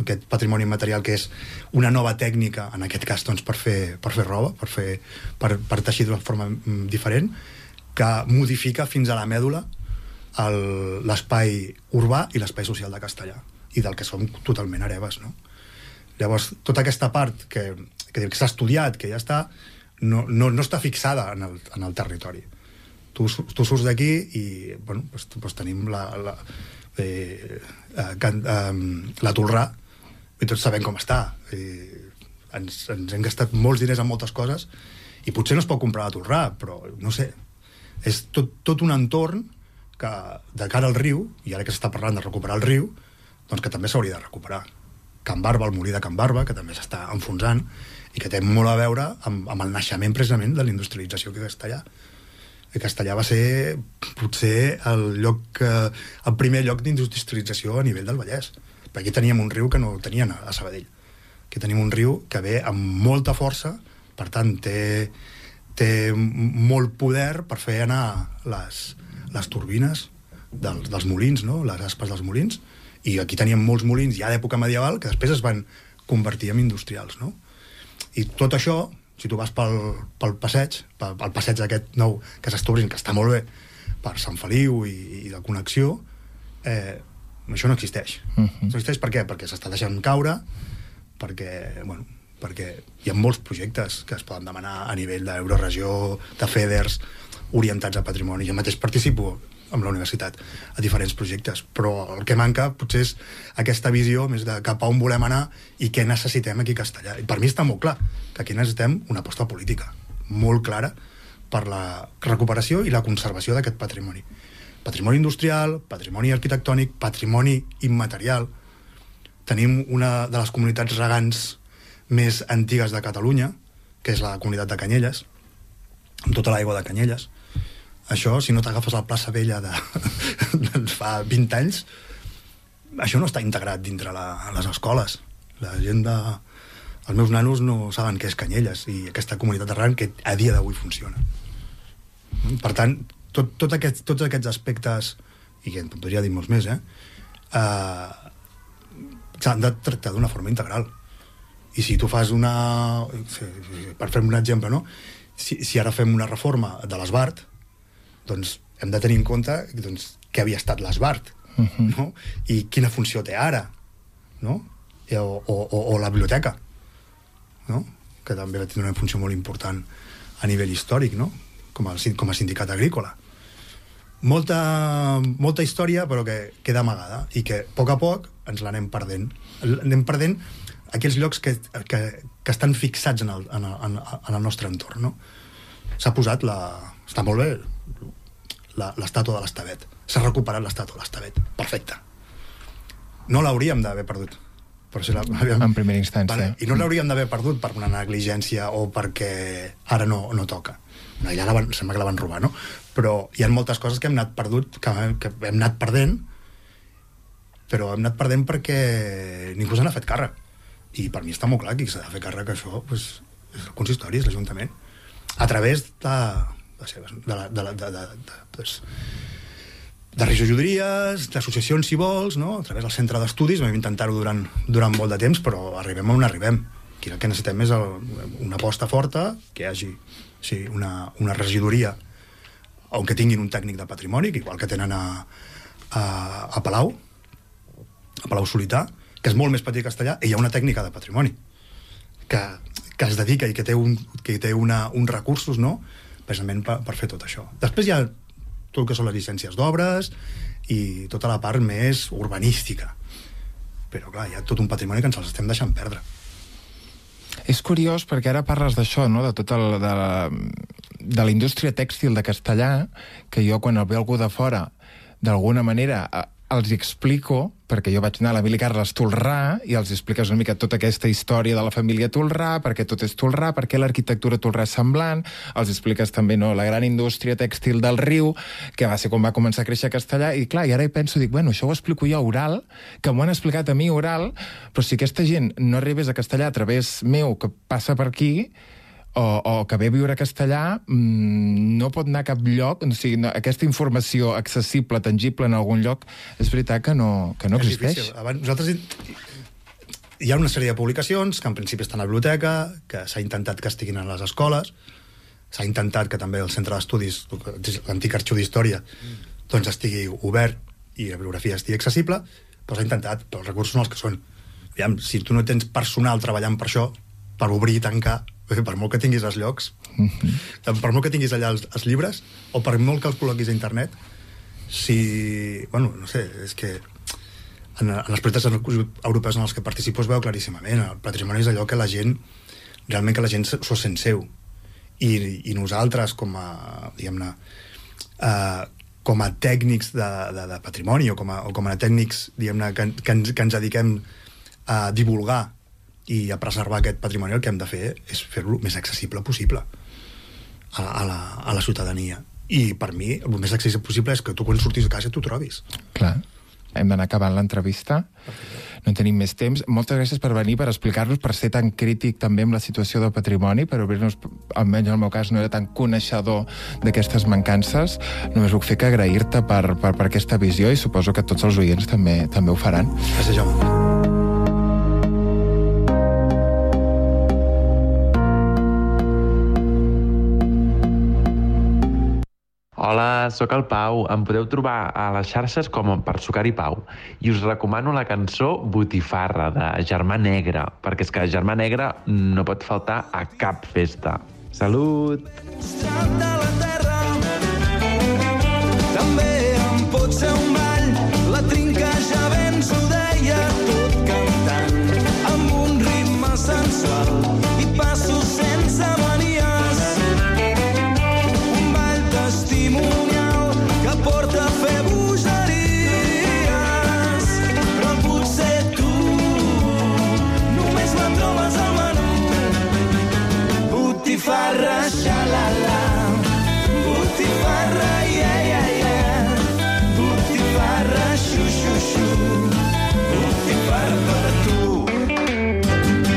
Aquest patrimoni material que és una nova tècnica, en aquest cas doncs, per, fer, per fer roba, per, fer, per, per teixir d'una forma mm, diferent, que modifica fins a la mèdula l'espai urbà i l'espai social de Castellà i del que som totalment hereves, no? Llavors, tota aquesta part que, que, que s'ha estudiat, que ja està, no, no, no està fixada en el, en el territori. Tu, tu surts d'aquí i bueno, doncs, doncs tenim la, la, eh, can, eh, la Tolrà i tots sabem com està. Eh, ens, ens hem gastat molts diners en moltes coses i potser no es pot comprar la Tolrà, però no sé, és tot, tot un entorn que de cara al riu, i ara que s'està parlant de recuperar el riu, doncs que també s'hauria de recuperar. Can Barba, el molí de Can Barba, que també s'està enfonsant, i que té molt a veure amb, amb el naixement precisament de la industrialització que Castellà. I Castellà va ser potser el, lloc, eh, el primer lloc d'industrialització a nivell del Vallès. Perquè teníem un riu que no tenien a, Sabadell. Aquí tenim un riu que ve amb molta força, per tant, té, té molt poder per fer anar les, les turbines dels, dels molins, no? les aspes dels molins, i aquí teníem molts molins ja d'època medieval que després es van convertir en industrials, no? I tot això, si tu vas pel, pel passeig, pel, pel passeig aquest nou que s'està obrint, que està molt bé, per Sant Feliu i, i de connexió, eh, això no existeix. Uh -huh. No existeix per què? Perquè s'està deixant caure, perquè, bueno, perquè hi ha molts projectes que es poden demanar a nivell d'Euroregió, de FEDERS, orientats a patrimoni. Jo mateix participo amb la universitat a diferents projectes, però el que manca potser és aquesta visió més de cap a on volem anar i què necessitem aquí a Castellà. I per mi està molt clar que aquí necessitem una aposta política molt clara per la recuperació i la conservació d'aquest patrimoni. Patrimoni industrial, patrimoni arquitectònic, patrimoni immaterial. Tenim una de les comunitats regants més antigues de Catalunya, que és la comunitat de Canyelles, amb tota l'aigua de Canyelles. Això, si no t'agafes la plaça vella de, de fa 20 anys, això no està integrat dintre la, les escoles. La gent de... Els meus nanos no saben què és Canyelles i aquesta comunitat arran que a dia d'avui funciona. Per tant, tot, tot aquest, tots aquests aspectes, i que en podria dir molts més, eh, eh s'han de tractar d'una forma integral. I si tu fas una... Per fer un exemple, no? Si, si ara fem una reforma de l'Esbart, doncs hem de tenir en compte doncs, què havia estat l'Esbart, uh -huh. no? I quina funció té ara, no? I, o, o, o la biblioteca, no? Que també va tenir una funció molt important a nivell històric, no? Com a, com a sindicat agrícola. Molta, molta història, però que queda amagada i que a poc a poc ens l'anem perdent. Anem perdent aquells llocs que, que, que estan fixats en el, en el, en el nostre entorn, no? S'ha posat la... Està molt bé l'estàtua de l'Estavet. S'ha recuperat l'estàtua de l'Estavet. Perfecte. No l'hauríem d'haver perdut. Per si la, en primera instància. Vale? I no l'hauríem d'haver perdut per una negligència o perquè ara no, no toca. No, ja la van, sembla que la van robar, no? Però hi ha moltes coses que hem anat perdut, que, que hem anat perdent, però hem anat perdent perquè ningú se n'ha fet càrrec. I per mi està molt clar que s'ha de fer càrrec això pues, és el consistori, és l'Ajuntament. A través de, de, de, la, de, la, de, de, de, pues, de regidories, d'associacions, si vols, no? a través del centre d'estudis, vam intentar-ho durant, durant molt de temps, però arribem on arribem. Aquí el que necessitem és el, una aposta forta, que hi hagi sí, una, una regidoria on que tinguin un tècnic de patrimoni, que igual que tenen a, a, a Palau, a Palau Solità, que és molt més petit que Castellà, i hi ha una tècnica de patrimoni que, que es dedica i que té, un, que té una, uns recursos, no?, precisament per, per fer tot això. Després hi ha tot el que són les llicències d'obres i tota la part més urbanística. Però, clar, hi ha tot un patrimoni que ens els estem deixant perdre. És curiós perquè ara parles d'això, no? de tot el, de, la, de la indústria tèxtil de Castellà, que jo quan el veu algú de fora, d'alguna manera els explico, perquè jo vaig anar a la Mili Carles Tolrà i els expliques una mica tota aquesta història de la família Tolrà, perquè tot és Tolrà, perquè l'arquitectura Tolrà és semblant, els expliques també no, la gran indústria tèxtil del riu, que va ser quan va començar a créixer Castellà, i clar, i ara hi penso, dic, bueno, això ho explico jo oral, que m'ho han explicat a mi oral, però si aquesta gent no arribés a Castellà a través meu, que passa per aquí, o, o que ve a viure a castellà mmm, no pot anar a cap lloc, o sigui, no, aquesta informació accessible, tangible en algun lloc, és veritat que no, que no és existeix. Difícil. Abans, nosaltres hi ha una sèrie de publicacions que en principi estan a la biblioteca, que s'ha intentat que estiguin a les escoles, s'ha intentat que també el centre d'estudis, l'antic arxiu d'història, doncs estigui obert i la bibliografia estigui accessible, però s'ha intentat, però els recursos són els que són. Aviam, si tu no tens personal treballant per això, per obrir i tancar, per molt que tinguis els llocs, mm -hmm. per molt que tinguis allà els, els llibres, o per molt que els col·loquis a internet, si... Bueno, no sé, és que en, en els projectes europeus en els que participo es veu claríssimament. El patrimoni és allò que la gent, realment que la gent s'ho sent seu. I, i nosaltres, com a, diguem-ne, uh, com a tècnics de, de, de patrimoni o com a, o com a tècnics diguem-ne que, que, ens, que ens dediquem a divulgar i a preservar aquest patrimoni el que hem de fer és fer-lo més accessible possible a, a, la, a la ciutadania i per mi el més accessible possible és que tu quan surtis de casa t'ho trobis clar hem d'anar acabant l'entrevista. No tenim més temps. Moltes gràcies per venir, per explicar-nos, per ser tan crític també amb la situació del patrimoni, per obrir-nos, almenys en el meu cas, no era tan coneixedor d'aquestes mancances. Només puc fer que agrair-te per, per, per aquesta visió i suposo que tots els oients també també ho faran. Gràcies, Jaume. Hola, sóc el Pau. Em podeu trobar a les xarxes com per Sucar i Pau. I us recomano la cançó Botifarra, de Germà Negre, perquè és que Germà Negre no pot faltar a cap festa. Salut! També Botifarra, xalala, botifarra, yeah, yeah, yeah. Botifarra, xu, xu, xu. Botifarra per tu.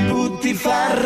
Botifarra,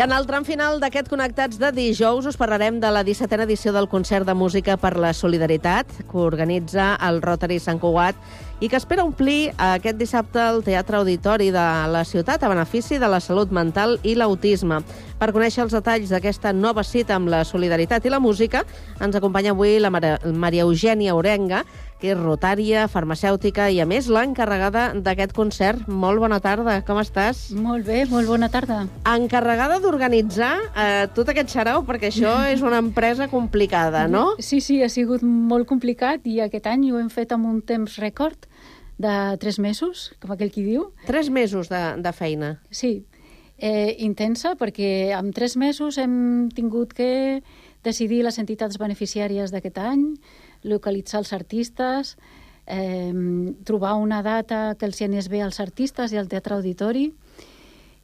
I en el tram final d'aquest Connectats de dijous us parlarem de la 17a edició del concert de música per la solidaritat que organitza el Rotary Sant Cugat i que espera omplir aquest dissabte el Teatre Auditori de la ciutat a benefici de la salut mental i l'autisme. Per conèixer els detalls d'aquesta nova cita amb la solidaritat i la música, ens acompanya avui la Maria Eugènia Orenga, que és rotària, farmacèutica i, a més, l'encarregada d'aquest concert. Molt bona tarda, com estàs? Molt bé, molt bona tarda. Encarregada d'organitzar eh, tot aquest xarau, perquè això és una empresa complicada, no? Sí, sí, ha sigut molt complicat i aquest any ho hem fet amb un temps rècord de tres mesos, com aquell qui diu. Tres mesos de, de feina. Sí, eh, intensa perquè en tres mesos hem tingut que decidir les entitats beneficiàries d'aquest any, localitzar els artistes, eh, trobar una data que els hi anés bé als artistes i al Teatre Auditori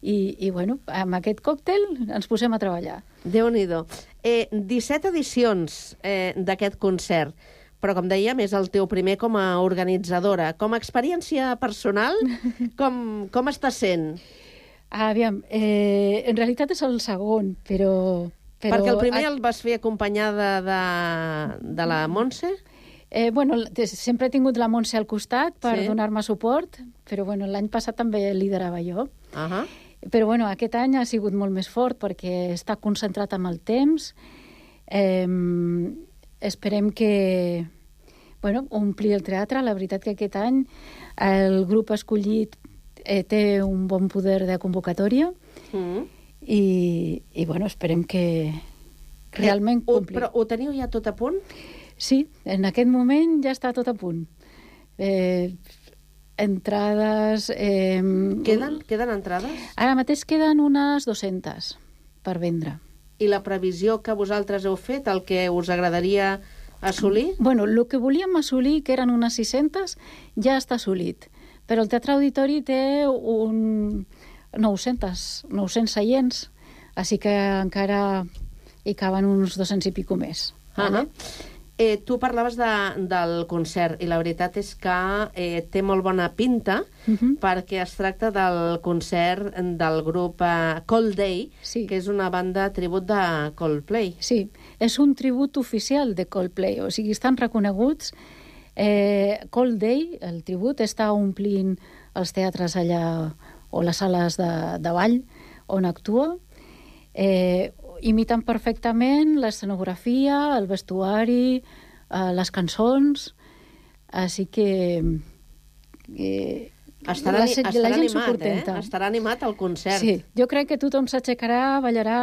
i, i bueno, amb aquest còctel ens posem a treballar. Déu-n'hi-do. Eh, 17 edicions eh, d'aquest concert, però com dèiem, és el teu primer com a organitzadora. Com a experiència personal, com, com està sent? Aviam, eh, en realitat és el segon, però... però Perquè el primer el vas fer acompanyada de, de la Montse? Eh, bueno, sempre he tingut la Montse al costat per Sí. sí. donar-me suport, però bueno, l'any passat també liderava jo. Uh -huh. Però bueno, aquest any ha sigut molt més fort perquè està concentrat amb el temps. Eh, esperem que bueno, omplir el teatre. La veritat que aquest any el grup escollit eh, té un bon poder de convocatòria Mm. I, i bueno, esperem que realment Ho, complir. però ho teniu ja tot a punt? Sí, en aquest moment ja està tot a punt. Eh, entrades... Eh, Queden, queden entrades? Ara mateix queden unes 200 per vendre. I la previsió que vosaltres heu fet, el que us agradaria assolir? Bueno, el que volíem assolir, que eren unes 600, ja està assolit. Però el Teatre Auditori té un 900, 900 seients, així que encara hi caben uns 200 i pico més. Uh -huh. eh, tu parlaves de, del concert i la veritat és que eh, té molt bona pinta Uh -huh. perquè es tracta del concert del grup eh, Cold Day, sí. que és una banda tribut de Coldplay. Sí, és un tribut oficial de Coldplay, o sigui, estan reconeguts. Eh, Cold Day, el tribut, està omplint els teatres allà o les sales de, de ball on actua. Eh, imiten perfectament l'escenografia, el vestuari, eh, les cançons, així que eh, Estarà, la, estarà la gent animat, eh? Estarà animat el concert. Sí, jo crec que tothom s'aixecarà, ballarà,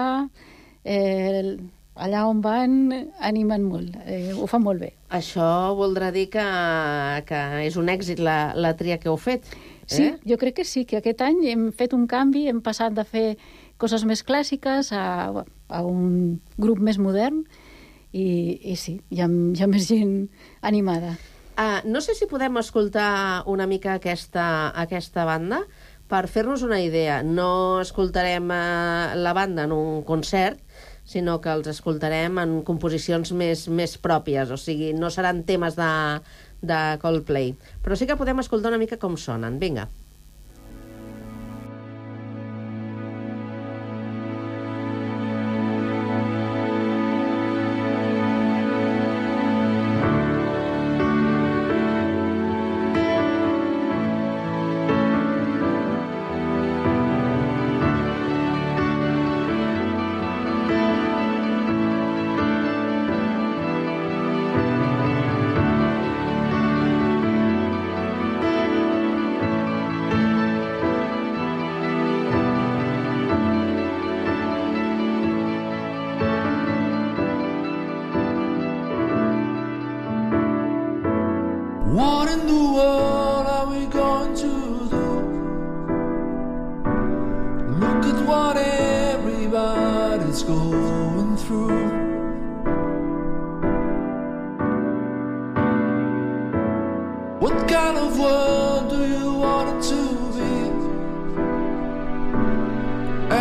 eh, allà on van animen molt, eh, ho fan molt bé. Això voldrà dir que, que és un èxit la, la tria que heu fet. Sí, Eh? jo crec que sí, que aquest any hem fet un canvi, hem passat de fer coses més clàssiques a, a un grup més modern i, i sí, hi ha, hi ha més gent animada. Uh, no sé si podem escoltar una mica aquesta, aquesta banda per fer-nos una idea. No escoltarem uh, la banda en un concert, sinó que els escoltarem en composicions més, més pròpies, o sigui, no seran temes de, de Coldplay. Però sí que podem escoltar una mica com sonen. Vinga.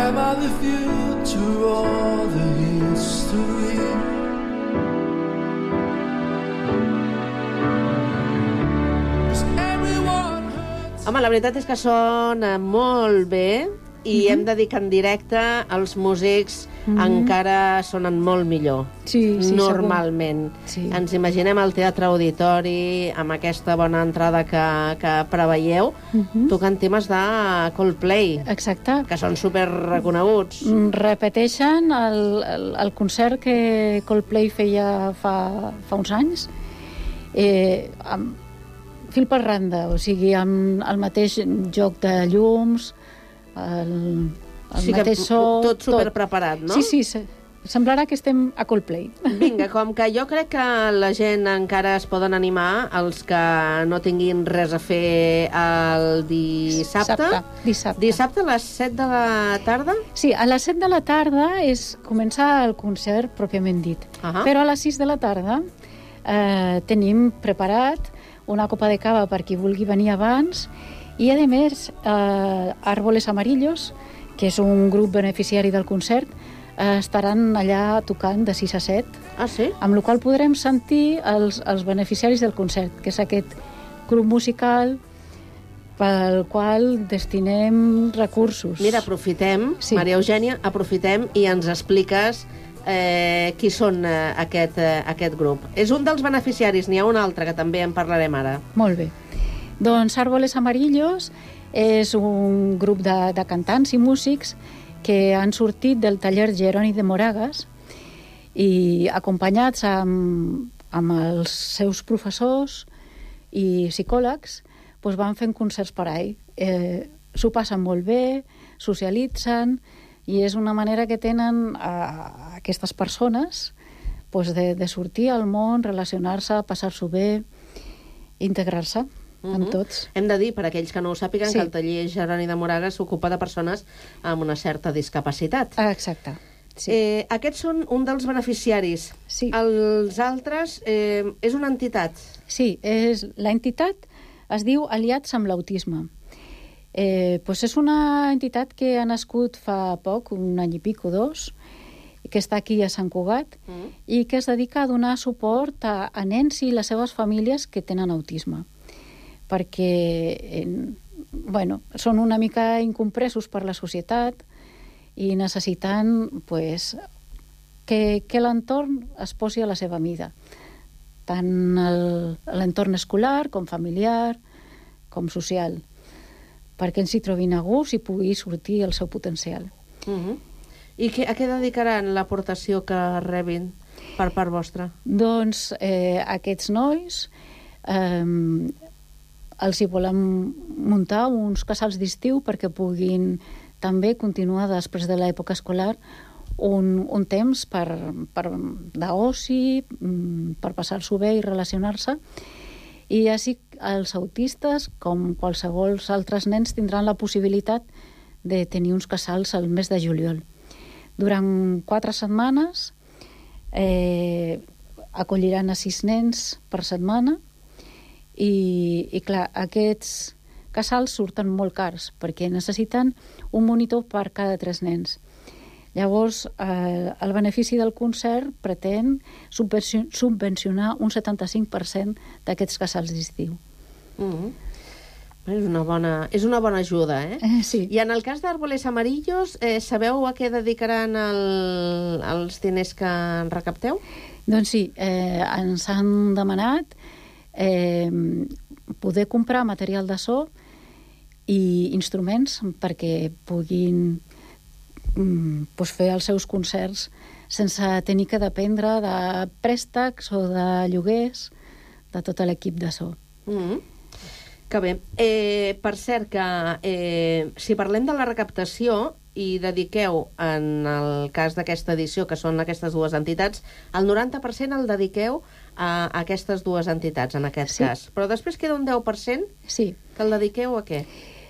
Am I the future or the history? Home, la veritat és que sona molt bé i Mhm. hem de dir que en directe els músics Mhm. encara sonen molt millor. Sí, sí, Normalment. Sí. Ens imaginem el Teatre Auditori amb aquesta bona entrada que, que preveieu Mhm. tocant temes de Coldplay. Exacte. Que són super reconeguts. Mm, Repeteixen el, el, el concert que Coldplay feia fa, fa uns anys, eh, amb fil per randa, o sigui, amb el mateix joc de llums, el, el Sí que mateix so... tot superpreparat, no? Sí, sí, se, semblarà que estem a Coldplay. Vinga, com que jo crec que la gent encara es poden animar, els que no tinguin res a fer el dissabte. Dissabte, dissabte. Dissabte a les 7 de la tarda? Sí, a les 7 de la tarda és començar el concert pròpiament dit. Ahà. Però a les 6 de la tarda eh, tenim preparat una copa de cava per qui vulgui venir abans i, a més, eh, Árboles Amarillos, que és un grup beneficiari del concert, eh, estaran allà tocant de 6 a 7. Ah, sí? Amb la qual podrem sentir els, els beneficiaris del concert, que és aquest grup musical pel qual destinem recursos. Mira, aprofitem, Sí. Maria Eugènia, aprofitem i ens expliques eh, qui són eh, aquest, eh, aquest grup. És un dels beneficiaris, n'hi ha un altre que també en parlarem ara. Molt bé. Doncs Árboles Amarillos és un grup de, de cantants i músics que han sortit del taller Geroni de Moragas i acompanyats amb, amb els seus professors i psicòlegs doncs van fent concerts per ahí. Eh, S'ho passen molt bé, socialitzen i és una manera que tenen a, a aquestes persones doncs de, de sortir al món, relacionar-se, passar-s'ho bé, integrar-se amb Mhm. tots. Hem de dir, per aquells que no ho sàpiguen, Sí. que el taller Geroni de Moragas s'ocupa de persones amb una certa discapacitat. Ah, exacte. Sí. Eh, aquests són un dels beneficiaris. Sí. Els altres eh, és una entitat. Sí, és, la entitat es diu Aliats amb l'Autisme. Eh, doncs és una entitat que ha nascut fa poc, un any i pico, dos, que està aquí a Sant Cugat Mm. i que es dedica a donar suport a, a nens i les seves famílies que tenen autisme. Perquè eh, bueno, són una mica incompresos per la societat i necessiten pues, que, que l'entorn es posi a la seva mida tant l'entorn escolar com familiar com social perquè ens hi trobin a gust i pugui sortir el seu potencial. Mhm. I que, a què dedicaran l'aportació que rebin per part vostra? Doncs eh, aquests nois eh, els hi volem muntar uns casals d'estiu perquè puguin també continuar després de l'època escolar un, un temps per, per d'oci, mm, per passar-s'ho bé i relacionar-se. I així els autistes, com qualsevol altres nens, tindran la possibilitat de tenir uns casals al mes de juliol. Durant quatre setmanes eh, acolliran a sis nens per setmana i, i clar, aquests casals surten molt cars perquè necessiten un monitor per cada tres nens. Llavors, eh, el benefici del concert pretén subvencio- subvencionar un 75% d'aquests casals d'estiu. Mm -hmm. És una bona, és una bona ajuda, eh? eh sí. I en el cas d'Árboles Amarillos, eh, sabeu a què dedicaran el, els diners que recapteu? Doncs sí, eh, ens han demanat eh, poder comprar material de so i instruments perquè puguin mm, pues fer els seus concerts sense tenir que dependre de préstecs o de lloguers de tot l'equip de so. Mm -hmm. Que bé. Eh, per cert, que eh, si parlem de la recaptació i dediqueu, en el cas d'aquesta edició, que són aquestes dues entitats, el 90% el dediqueu a aquestes dues entitats, en aquest Sí. cas. Però després queda un 10% sí. que el dediqueu a què?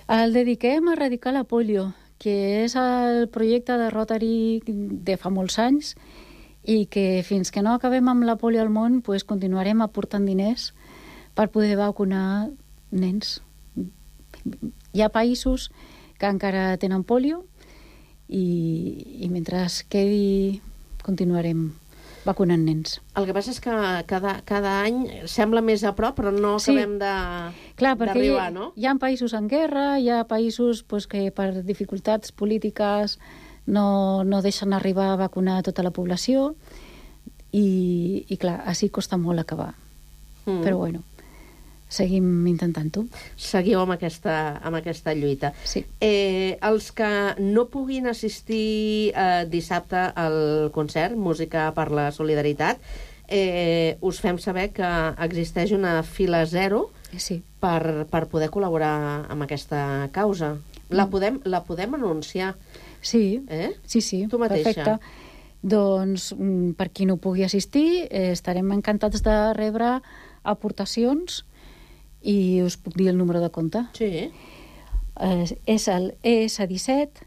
El dediquem a erradicar la polio, que és el projecte de Rotary de fa molts anys i que fins que no acabem amb la polio al món pues, continuarem aportant diners per poder vacunar nens. Hi ha països que encara tenen polio i, i mentre quedi continuarem vacunant nens. El que passa és que cada, cada any sembla més a prop, però no Sí. acabem de Clar, perquè hi, no? hi ha països en guerra, hi ha països pues, que per dificultats polítiques no, no deixen arribar a vacunar tota la població i, i clar, així costa molt acabar. Mm. Però bueno, seguim intentant-ho. Seguiu amb aquesta, amb aquesta lluita. Sí. Eh, els que no puguin assistir eh, dissabte al concert Música per la Solidaritat, eh, us fem saber que existeix una fila zero sí. per, per poder col·laborar amb aquesta causa. La podem, la podem anunciar. Sí, eh? sí, sí, Tu mateixa. perfecte. Doncs, mm, per qui no pugui assistir, eh, estarem encantats de rebre aportacions i us puc dir el número de compte. Sí. Eh, és el ES17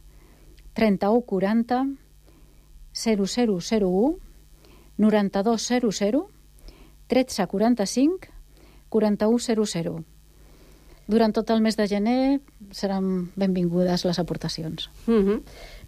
3140 0001 9200 1345 4100. Durant tot el mes de gener seran benvingudes les aportacions. Mm -hmm.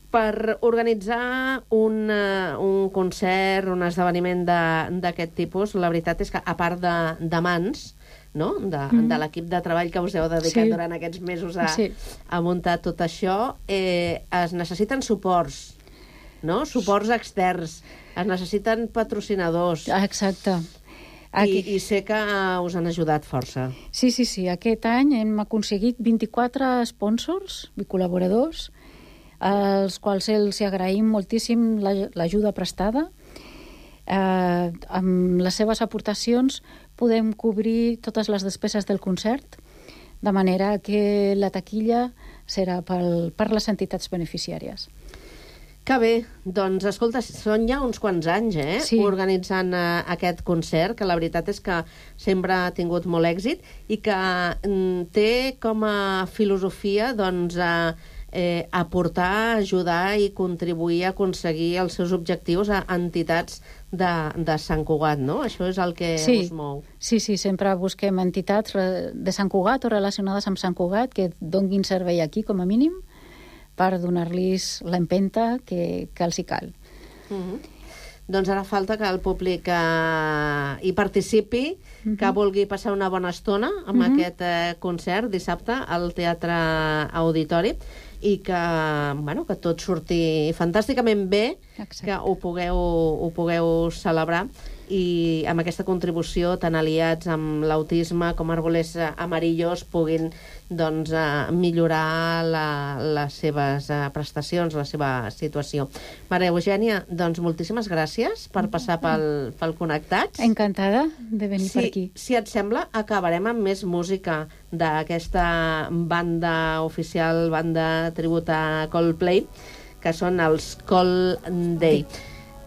Per organitzar un, uh, un concert, un esdeveniment de- d'aquest tipus, la veritat és que, a part de, de mans, no? de, Mhm. de l'equip de treball que us heu dedicat Sí. durant aquests mesos a, Sí. a muntar tot això, eh, es necessiten suports, no? suports externs, es necessiten patrocinadors. Exacte. I, I sé que us han ajudat força. Sí, sí, sí. Aquest any hem aconseguit 24 sponsors i col·laboradors, als quals els agraïm moltíssim la- l'ajuda prestada. Eh, amb les seves aportacions podem cobrir totes les despeses del concert, de manera que la taquilla serà pel, per les entitats beneficiàries. Que bé, doncs escolta, són ja uns quants anys, eh? Sí. Organitzant uh, aquest concert, que la veritat és que sempre ha tingut molt èxit i que mm, té com a filosofia, doncs, uh, eh, aportar, ajudar i contribuir a aconseguir els seus objectius a entitats de, de Sant Cugat, no? Això és el que Sí. us mou. Sí, sí, sempre busquem entitats de Sant Cugat o relacionades amb Sant Cugat que donguin servei aquí, com a mínim, per donar-los l'empenta que, que els hi cal. Mm -hmm. Doncs ara falta que el públic eh, hi participi, que vulgui passar una bona estona amb Mhm. aquest eh, concert dissabte al Teatre Auditori i que, bueno, que tot surti fantàsticament bé, Exacte. que ho pugueu, ho pugueu celebrar i amb aquesta contribució tan aliats amb l'autisme com Árboles eh, Amarillos puguin doncs, eh, millorar la, les seves eh, prestacions, la seva situació. Maria Eugènia, doncs moltíssimes gràcies per passar pel, pel Connectats. Encantada de venir si, per aquí. Si et sembla, acabarem amb més música d'aquesta banda oficial, banda tributa Coldplay, que són els Cold Day.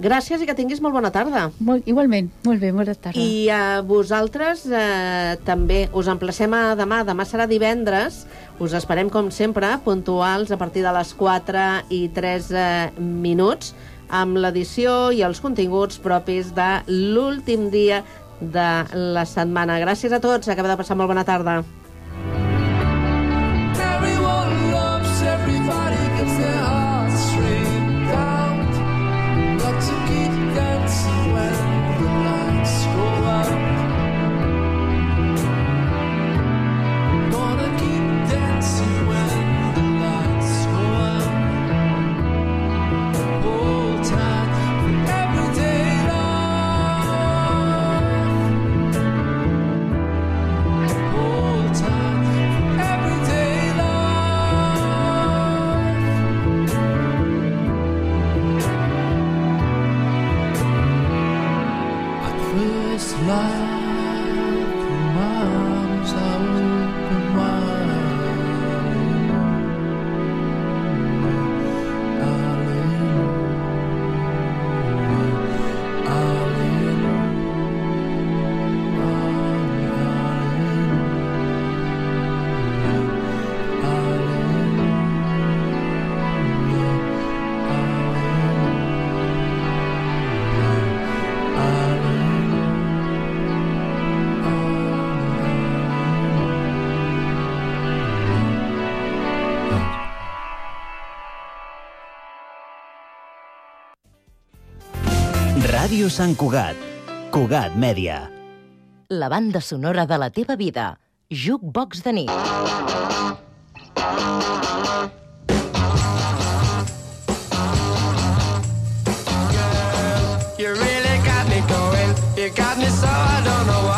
Gràcies i que tinguis molt bona tarda. Molt, igualment, molt bé, bona tarda. I a vosaltres eh, també us emplacem a demà. Demà serà divendres. Us esperem, com sempre, puntuals a partir de les 4 i 3 eh, minuts amb l'edició i els continguts propis de l'últim dia de la setmana. Gràcies a tots. Acabeu de passar molt bona tarda. Ràdio Sant Cugat. Cugat Mèdia. La banda sonora de la teva vida. Jukebox de nit. You really got me going. You got me so I don't know what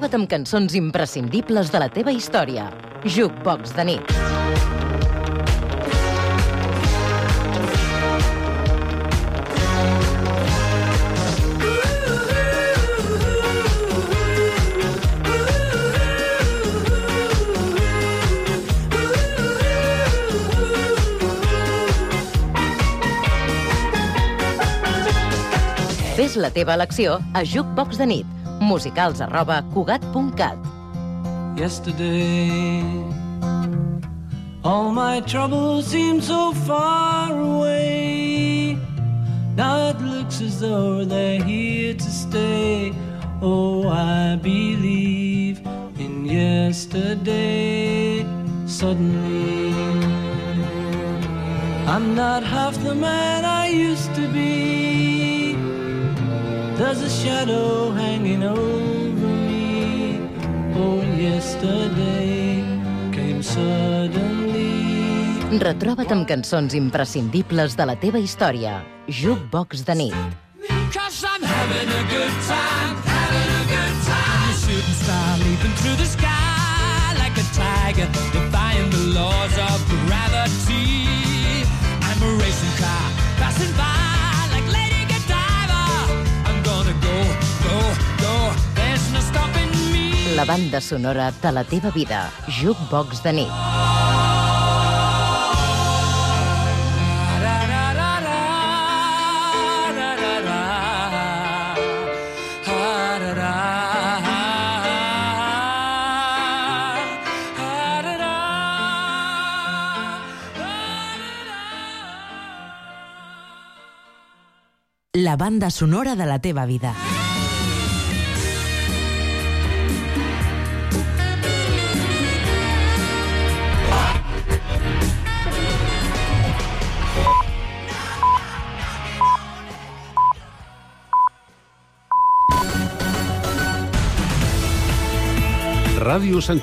Retroba't amb cançons imprescindibles de la teva història. Jukebox de nit. Fes la teva elecció a Jukebox de nit. Musicals arroba cugat.cat. Yesterday, all my troubles seem so far away. Now it looks as though they're here to stay. Oh, I believe in yesterday. Suddenly, I'm not half the man I used to be. There's a shadow hanging over me. Oh, yesterday came suddenly. Retroba't amb cançons imprescindibles de la teva història. Jukebox de nit. Cause I'm having a good time, having a good time. I'm a shooting star leaping through the sky like a tiger, defying the laws of gravity. I'm a racing car passing by La banda sonora de la teva vida. Jukebox de nit. La banda sonora de la teva vida. Radio San